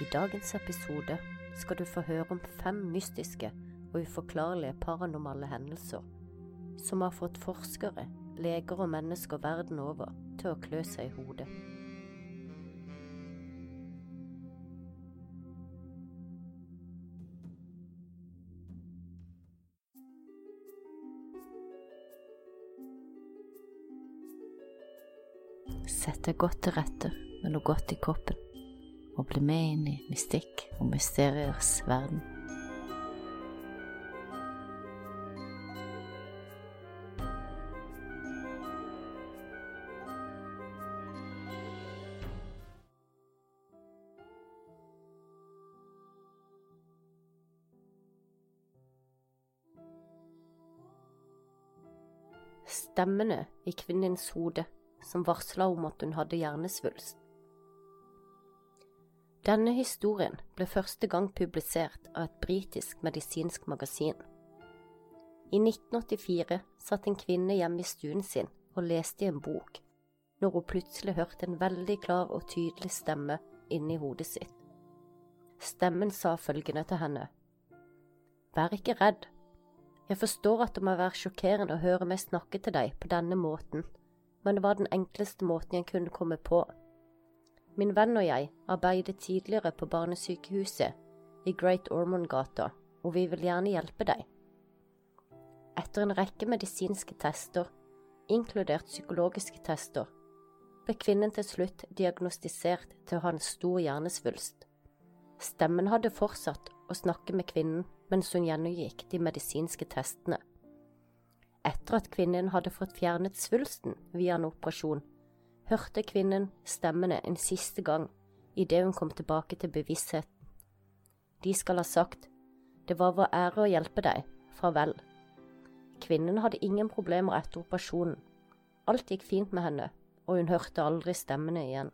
I dagens episode skal du få høre om fem mystiske og uforklarlige paranormale hendelser som har fått forskere, leger og mennesker verden over til å klø seg i hodet. Sett deg godt til rette med noe godt i koppen, og bli med inn i mystikk og mysteriers verden. Stemmene i kvinnens hode som varsla om at hun hadde hjernesvulst. Denne historien ble første gang publisert av et britisk medisinsk magasin. I 1984 satt en kvinne hjemme i stuen sin og leste i en bok, når hun plutselig hørte en veldig klar og tydelig stemme inni hodet sitt. Stemmen sa følgende til henne. Vær ikke redd. Jeg forstår at det må være sjokkerende å høre meg snakke til deg på denne måten men det var den enkleste måten jeg kunne komme på. Min venn og jeg arbeidet tidligere på barnesykehuset i Great Ormond-gata, og vi vil gjerne hjelpe deg. Etter en rekke medisinske tester, inkludert psykologiske tester, ble kvinnen til slutt diagnostisert til å ha en stor hjernesvulst. Stemmen hadde fortsatt å snakke med kvinnen mens hun gjennomgikk de medisinske testene. Etter at kvinnen hadde fått fjernet svulsten via en operasjon, hørte kvinnen stemmene en siste gang idet hun kom tilbake til bevisstheten. De skal ha sagt, det var vår ære å hjelpe deg, farvel. Kvinnen hadde ingen problemer etter operasjonen, alt gikk fint med henne, og hun hørte aldri stemmene igjen.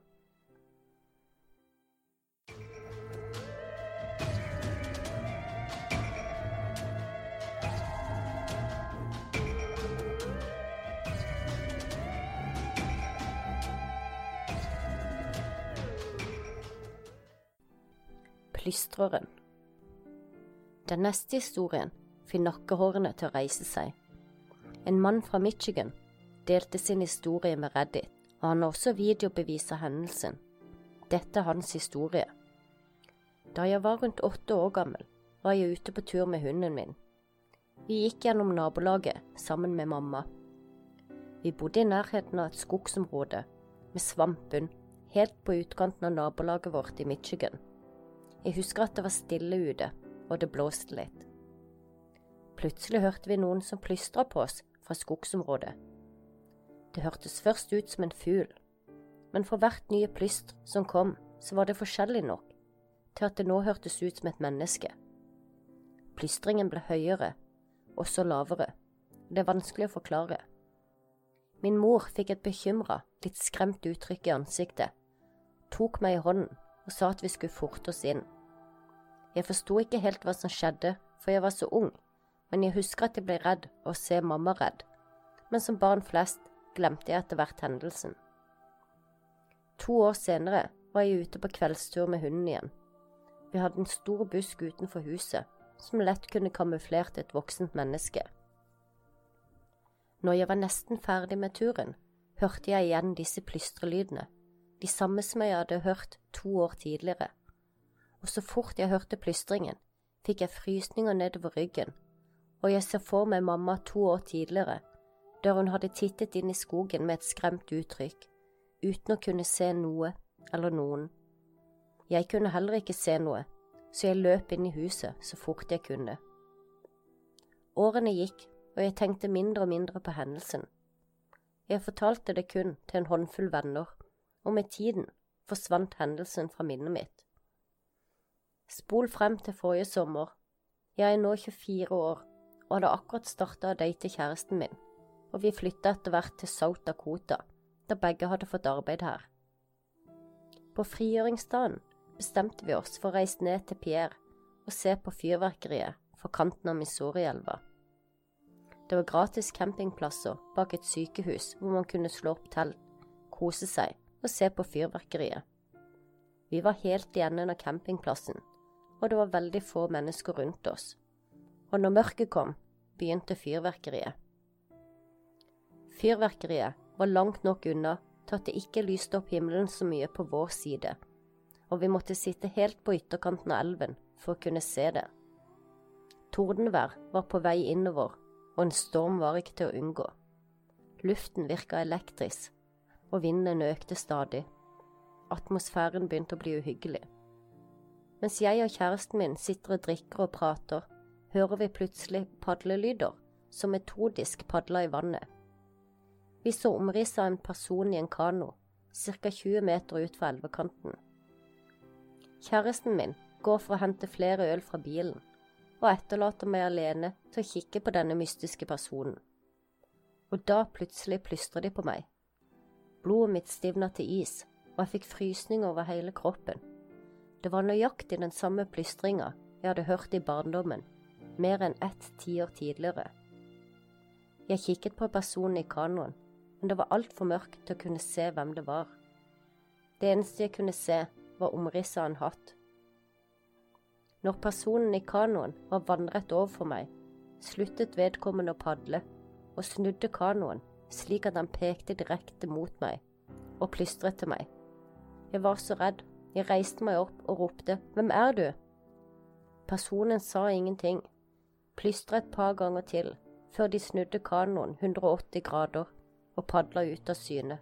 Plystreren Den neste historien fikk nakkehårene til å reise seg. En mann fra Michigan delte sin historie med Reddit, og han har også videobevis av hendelsen. Dette er hans historie. Da jeg var rundt åtte år gammel, var jeg ute på tur med hunden min. Vi gikk gjennom nabolaget sammen med mamma. Vi bodde i nærheten av et skogsområde med svampbunn helt på utkanten av nabolaget vårt i Michigan. Jeg husker at det var stille ute, og det blåste litt. Plutselig hørte vi noen som plystra på oss fra skogsområdet. Det hørtes først ut som en fugl, men for hvert nye plystr som kom, så var det forskjellig nok til at det nå hørtes ut som et menneske. Plystringen ble høyere, og så lavere. Det er vanskelig å forklare. Min mor fikk et bekymra, litt skremt uttrykk i ansiktet, tok meg i hånden og sa at vi skulle forte oss inn. Jeg forsto ikke helt hva som skjedde, for jeg var så ung, men jeg husker at jeg ble redd av å se mamma redd. Men som barn flest glemte jeg etter hvert hendelsen. To år senere var jeg ute på kveldstur med hunden igjen. Vi hadde en stor busk utenfor huset, som lett kunne kamuflert et voksent menneske. Når jeg var nesten ferdig med turen, hørte jeg igjen disse plystrelydene, de samme som jeg hadde hørt to år tidligere og så fort jeg hørte plystringen, fikk jeg frysninger nedover ryggen, og jeg ser for meg mamma to år tidligere, der hun hadde tittet inn i skogen med et skremt uttrykk, uten å kunne se noe eller noen. Jeg kunne heller ikke se noe, så jeg løp inn i huset så fort jeg kunne. Årene gikk, og jeg tenkte mindre og mindre på hendelsen. Jeg fortalte det kun til en håndfull venner, og med tiden forsvant hendelsen fra minnet mitt. Spol frem til forrige sommer. Jeg er nå 24 år og hadde akkurat starta å date kjæresten min, og vi flytta etter hvert til South Dakota, der begge hadde fått arbeid her. På frigjøringsdagen bestemte vi oss for å reise ned til Pierre og se på fyrverkeriet for kanten av Missouri-elva. Det var gratis campingplasser bak et sykehus hvor man kunne slå opp telt, kose seg og se på fyrverkeriet. Vi var helt i enden av campingplassen, og det var veldig få mennesker rundt oss. Og når mørket kom, begynte fyrverkeriet. Fyrverkeriet var langt nok unna til at det ikke lyste opp himmelen så mye på vår side, og vi måtte sitte helt på ytterkanten av elven for å kunne se det. Tordenvær var på vei innover, og en storm var ikke til å unngå. Luften virka elektrisk, og vinden økte stadig. Atmosfæren begynte å bli uhyggelig. Mens jeg og kjæresten min sitter og drikker og prater, hører vi plutselig padlelyder som metodisk padler i vannet. Vi så omrisset av en person i en kano, ca 20 meter ut fra elvekanten. Kjæresten min går for å hente flere øl fra bilen, og etterlater meg alene til å kikke på denne mystiske personen. Og da plutselig plystrer de på meg. Blodet mitt stivna til is, og jeg fikk frysninger over hele kroppen. Det var nøyaktig den samme plystringa jeg hadde hørt i barndommen, mer enn ett tiår tidligere. Jeg kikket på personen i kanoen men det var altfor mørkt til å kunne se hvem det var. Det eneste jeg kunne se, var omrisset av en hatt. Når personen i kanoen var vannrett overfor meg, sluttet vedkommende å padle og snudde kanoen slik at han pekte direkte mot meg og plystret til meg. Jeg var så redd, jeg reiste meg opp og ropte Hvem er du? Personen sa ingenting, plystra et par ganger til før de snudde kanoen 180 grader og padla ut av syne.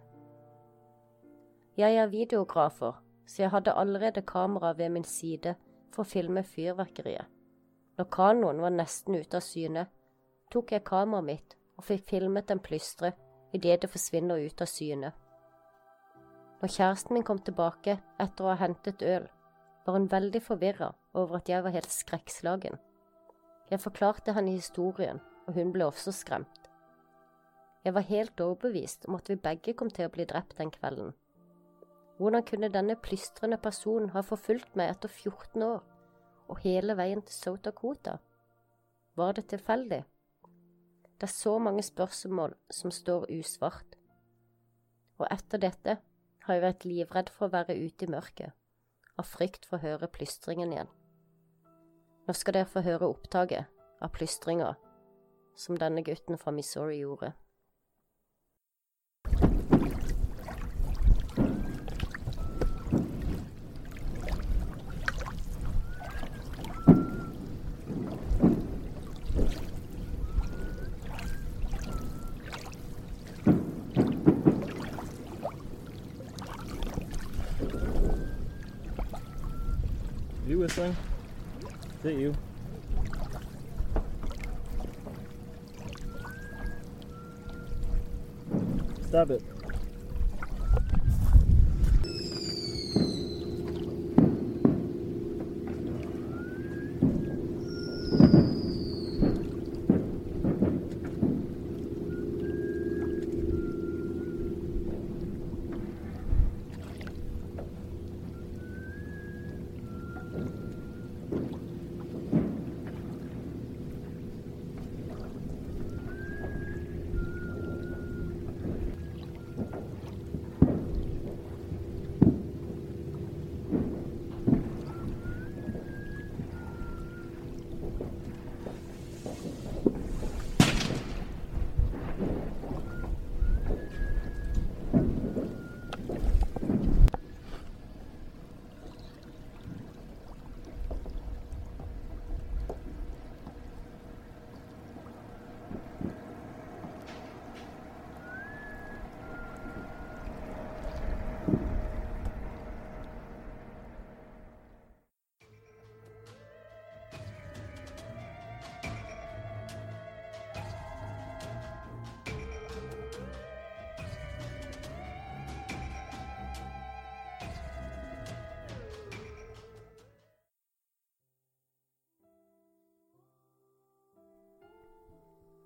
Jeg er videografer, så jeg hadde allerede kamera ved min side for å filme fyrverkeriet. Når kanoen var nesten ute av syne, tok jeg kameraet mitt og fikk filmet den plystre idet det forsvinner ut av syne. Når kjæresten min kom tilbake etter å ha hentet øl, var hun veldig forvirra over at jeg var helt skrekkslagen. Jeg forklarte henne historien, og hun ble også skremt. Jeg var helt overbevist om at vi begge kom til å bli drept den kvelden. Hvordan kunne denne plystrende personen ha forfulgt meg etter 14 år, og hele veien til South Dakota? Var det tilfeldig? Det er så mange spørsmål som står usvart. Og etter dette har jeg vært livredd for å være ute i mørket, av frykt for å høre plystringen igjen. Nå skal dere få høre opptaket av plystringa som denne gutten fra Missouri gjorde. You whistling? Is it you? Stop it.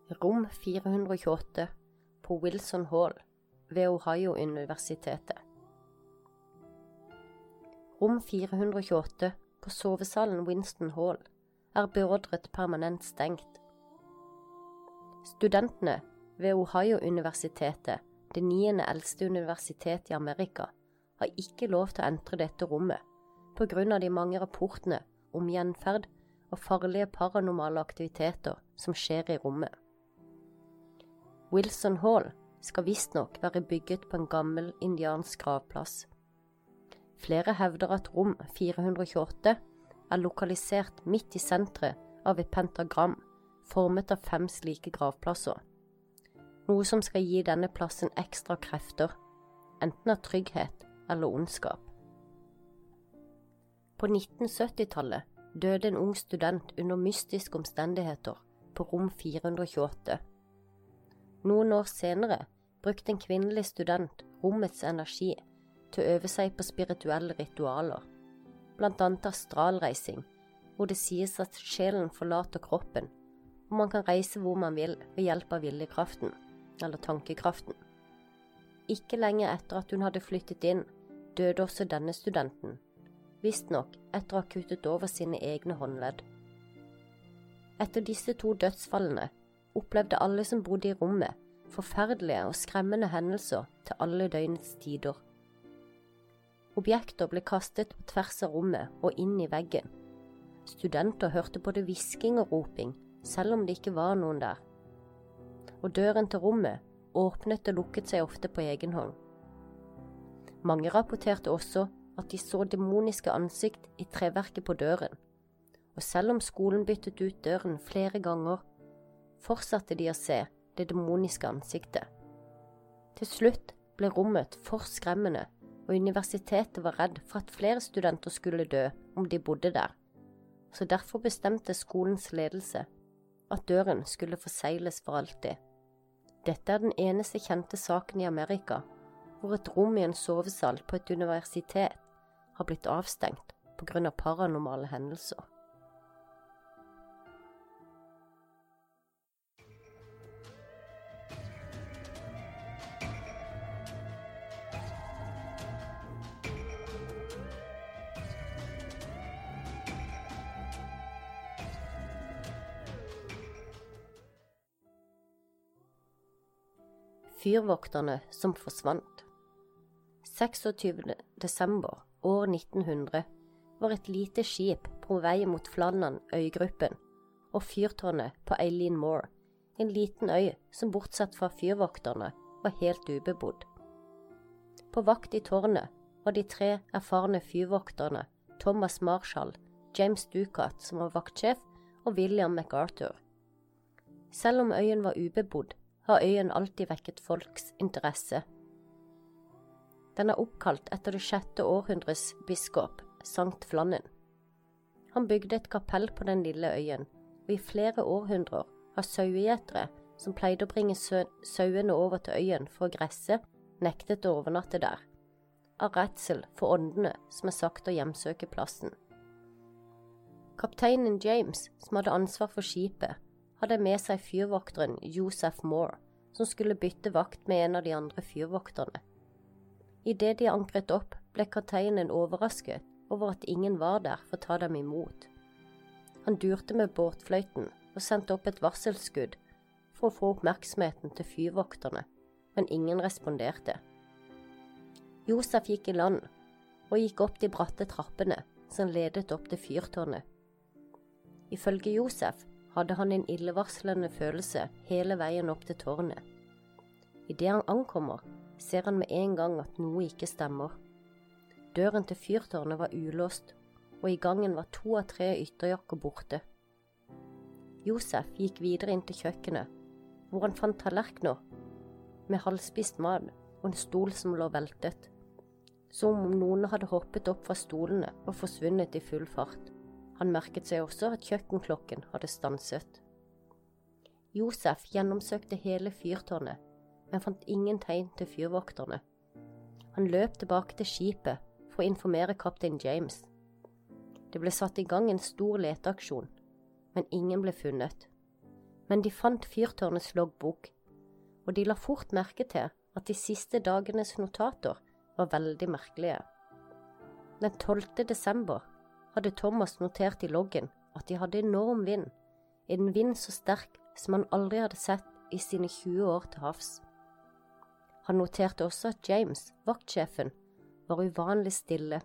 Rom 428 på Wilson Hall ved Ohio-universitetet. Rom 428 på sovesalen Winston Hall er beordret permanent stengt. Studentene ved Ohio-universitetet, det niende eldste universitetet i Amerika, har ikke lov til å entre dette rommet av de mange rapportene om gjenferd og farlige paranormale aktiviteter som skjer i rommet. Wilson Hall skal visstnok være bygget på en gammel indiansk gravplass. Flere hevder at rom 428 er lokalisert midt i senteret av et pentagram formet av fem slike gravplasser, noe som skal gi denne plassen ekstra krefter, enten av trygghet eller ondskap. På 1970-tallet døde en ung student under mystiske omstendigheter på rom 428. Noen år senere brukte en kvinnelig student rommets energi til å øve seg på spirituelle ritualer, blant annet astralreising, hvor det sies at sjelen forlater kroppen, og man kan reise hvor man vil ved hjelp av viljekraften, eller tankekraften. Ikke lenge etter at hun hadde flyttet inn, døde også denne studenten, visstnok etter å ha kuttet over sine egne håndledd. Etter disse to dødsfallene opplevde alle som bodde i rommet, forferdelige og skremmende hendelser til alle døgnets tider. Objekter ble kastet på tvers av rommet og inn i veggen. Studenter hørte både hvisking og roping, selv om det ikke var noen der. Og døren til rommet åpnet og lukket seg ofte på egen hånd. Mange rapporterte også at de så demoniske ansikt i treverket på døren, og selv om skolen byttet ut døren flere ganger, fortsatte de å se det demoniske ansiktet. Til slutt ble rommet for skremmende, og universitetet var redd for at flere studenter skulle dø om de bodde der, så derfor bestemte skolens ledelse at døren skulle forsegles for alltid. Dette er den eneste kjente saken i Amerika hvor et rom i en sovesal på et universitet har blitt avstengt grunn av paranormale hendelser. Fyrvokterne som forsvant 26. desember år 1900 var et lite skip på vei mot Flannan øygruppen og fyrtårnet på Eileen Moore, en liten øy som bortsett fra fyrvokterne var helt ubebodd. På vakt i tårnet var de tre erfarne fyrvokterne Thomas Marshall, James Ducat som var vaktsjef, og William MacArthur. Selv om øyen var ubebodd, har øyen alltid vekket folks interesse den er oppkalt etter det sjette århundres biskop, Sankt Flannen. Han bygde et kapell på den lille øyen, og i flere århundrer har sauegjetere som pleide å bringe sauene over til øyen for å gresse, nektet å overnatte der, av redsel for åndene som er sagt å hjemsøke plassen. Kapteinen James, som hadde ansvar for skipet, hadde med seg fyrvokteren Joseph Moore, som skulle bytte vakt med en av de andre fyrvokterne. Idet de ankret opp, ble kapteinen overrasket over at ingen var der for å ta dem imot. Han durte med båtfløyten og sendte opp et varselskudd for å få oppmerksomheten til fyrvokterne, men ingen responderte. Josef gikk i land og gikk opp de bratte trappene som ledet opp til fyrtårnet. Ifølge Josef hadde han en illevarslende følelse hele veien opp til tårnet. Idet han ankommer, ser han med en gang at noe ikke stemmer. Døren til fyrtårnet var ulåst, og i gangen var to av tre ytterjakker borte. Josef gikk videre inn til kjøkkenet, hvor han fant tallerkener med halvspist mat og en stol som lå veltet, som om noen hadde hoppet opp fra stolene og forsvunnet i full fart. Han merket seg også at kjøkkenklokken hadde stanset. Josef gjennomsøkte hele fyrtårnet men fant ingen tegn til fyrvokterne. Han løp tilbake til skipet for å informere kaptein James. Det ble satt i gang en stor leteaksjon, men ingen ble funnet. Men de fant fyrtårnets loggbok, og de la fort merke til at de siste dagenes notater var veldig merkelige. Den 12. desember hadde Thomas notert i loggen at de hadde enorm vind, en vind så sterk som han aldri hadde sett i sine 20 år til havs. Han noterte også at James, vaktsjefen, var uvanlig stille,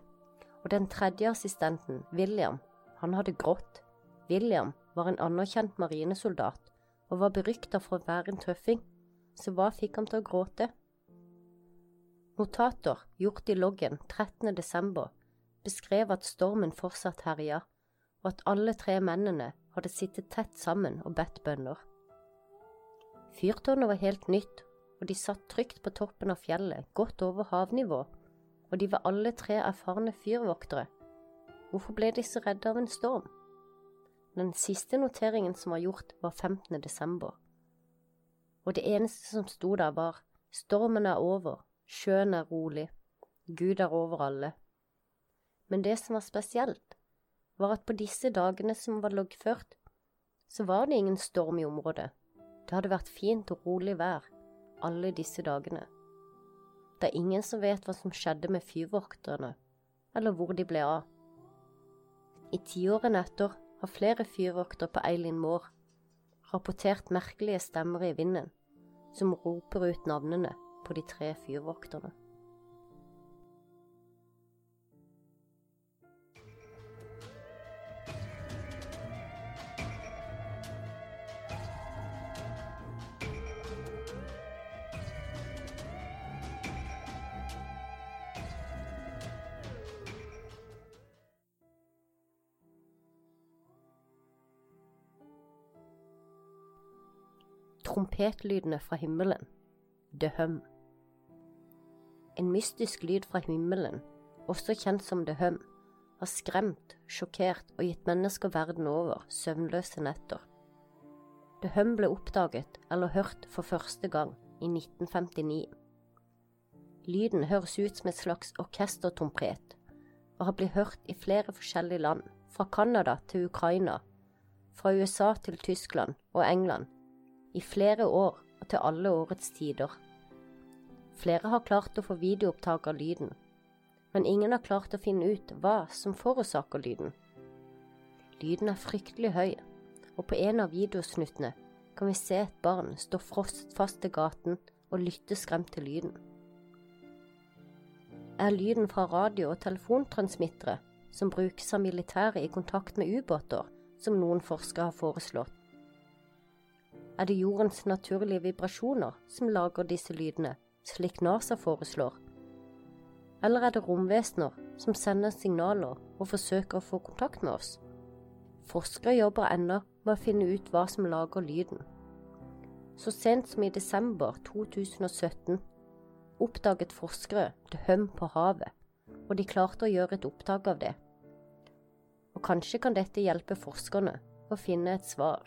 Og den tredje assistenten, William, han hadde grått. William var en anerkjent marinesoldat og var berykta for å være en tøffing, så hva fikk han til å gråte? Notater gjort i loggen 13. desember beskrev at stormen fortsatt herja, og at alle tre mennene hadde sittet tett sammen og bedt bønner. Fyrtårnet var helt nytt, og de satt trygt på toppen av fjellet, godt over havnivå, og de var alle tre erfarne fyrvoktere. Hvorfor ble de så redde av en storm? Den siste noteringen som var gjort, var 15. desember, og det eneste som sto der, var stormen er over, Sjøen er rolig, Gud er over alle. Men det som var spesielt, var at på disse dagene som var loggført, så var det ingen storm i området. Det hadde vært fint og rolig vær alle disse dagene. Det er ingen som vet hva som skjedde med fyrvokterne, eller hvor de ble av. I tiårene etter har flere fyrvokter på Eileen Moor rapportert merkelige stemmer i vinden, som roper ut navnene på de tre fyrvokterne. Trompetlydene fra himmelen. The Hum. En mystisk lyd fra himmelen, også kjent som The Hum, har skremt, sjokkert og gitt mennesker verden over søvnløse netter. The Hum ble oppdaget eller hørt for første gang i 1959. Lyden høres ut som et slags orkestertrompet, og har blitt hørt i flere forskjellige land, fra Canada til Ukraina, fra USA til Tyskland og England, i flere år og til alle årets tider. Flere har klart å få videoopptak av lyden, men ingen har klart å finne ut hva som forårsaker lyden. Lyden er fryktelig høy, og på en av videosnuttene kan vi se et barn stå frostfast til gaten og lytte skremt til lyden. Er lyden fra radio- og telefontransmittere som brukes av militæret i kontakt med ubåter, som noen forskere har foreslått? Er det jordens naturlige vibrasjoner som lager disse lydene, slik NASA foreslår? Eller er det romvesener som sender signaler og forsøker å få kontakt med oss? Forskere jobber ennå med å finne ut hva som lager lyden. Så sent som i desember 2017 oppdaget forskere det høm på havet, og de klarte å gjøre et opptak av det. Og kanskje kan dette hjelpe forskerne å finne et svar.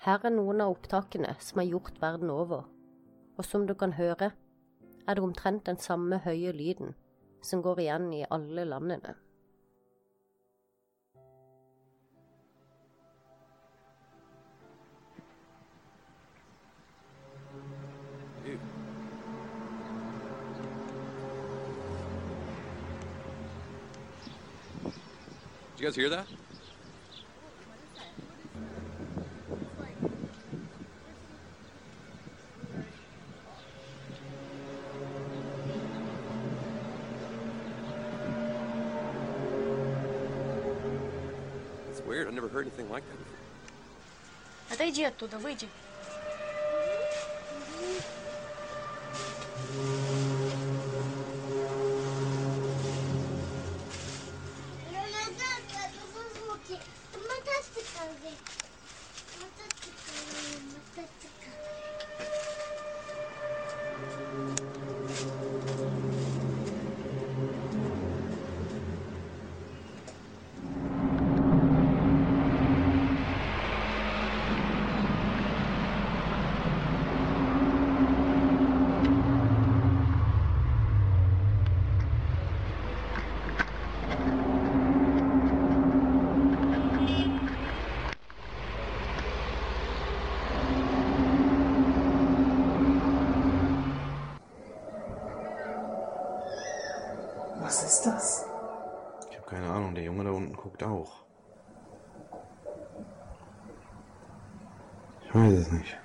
Her er noen av opptakene som er gjort verden over og som du kan høre, er det omtrent den samme høye lyden som går igjen i alle landene. Did you guys hear that? I've never heard anything like that before. Отойди оттуда, выйди. Ich weiß es nicht.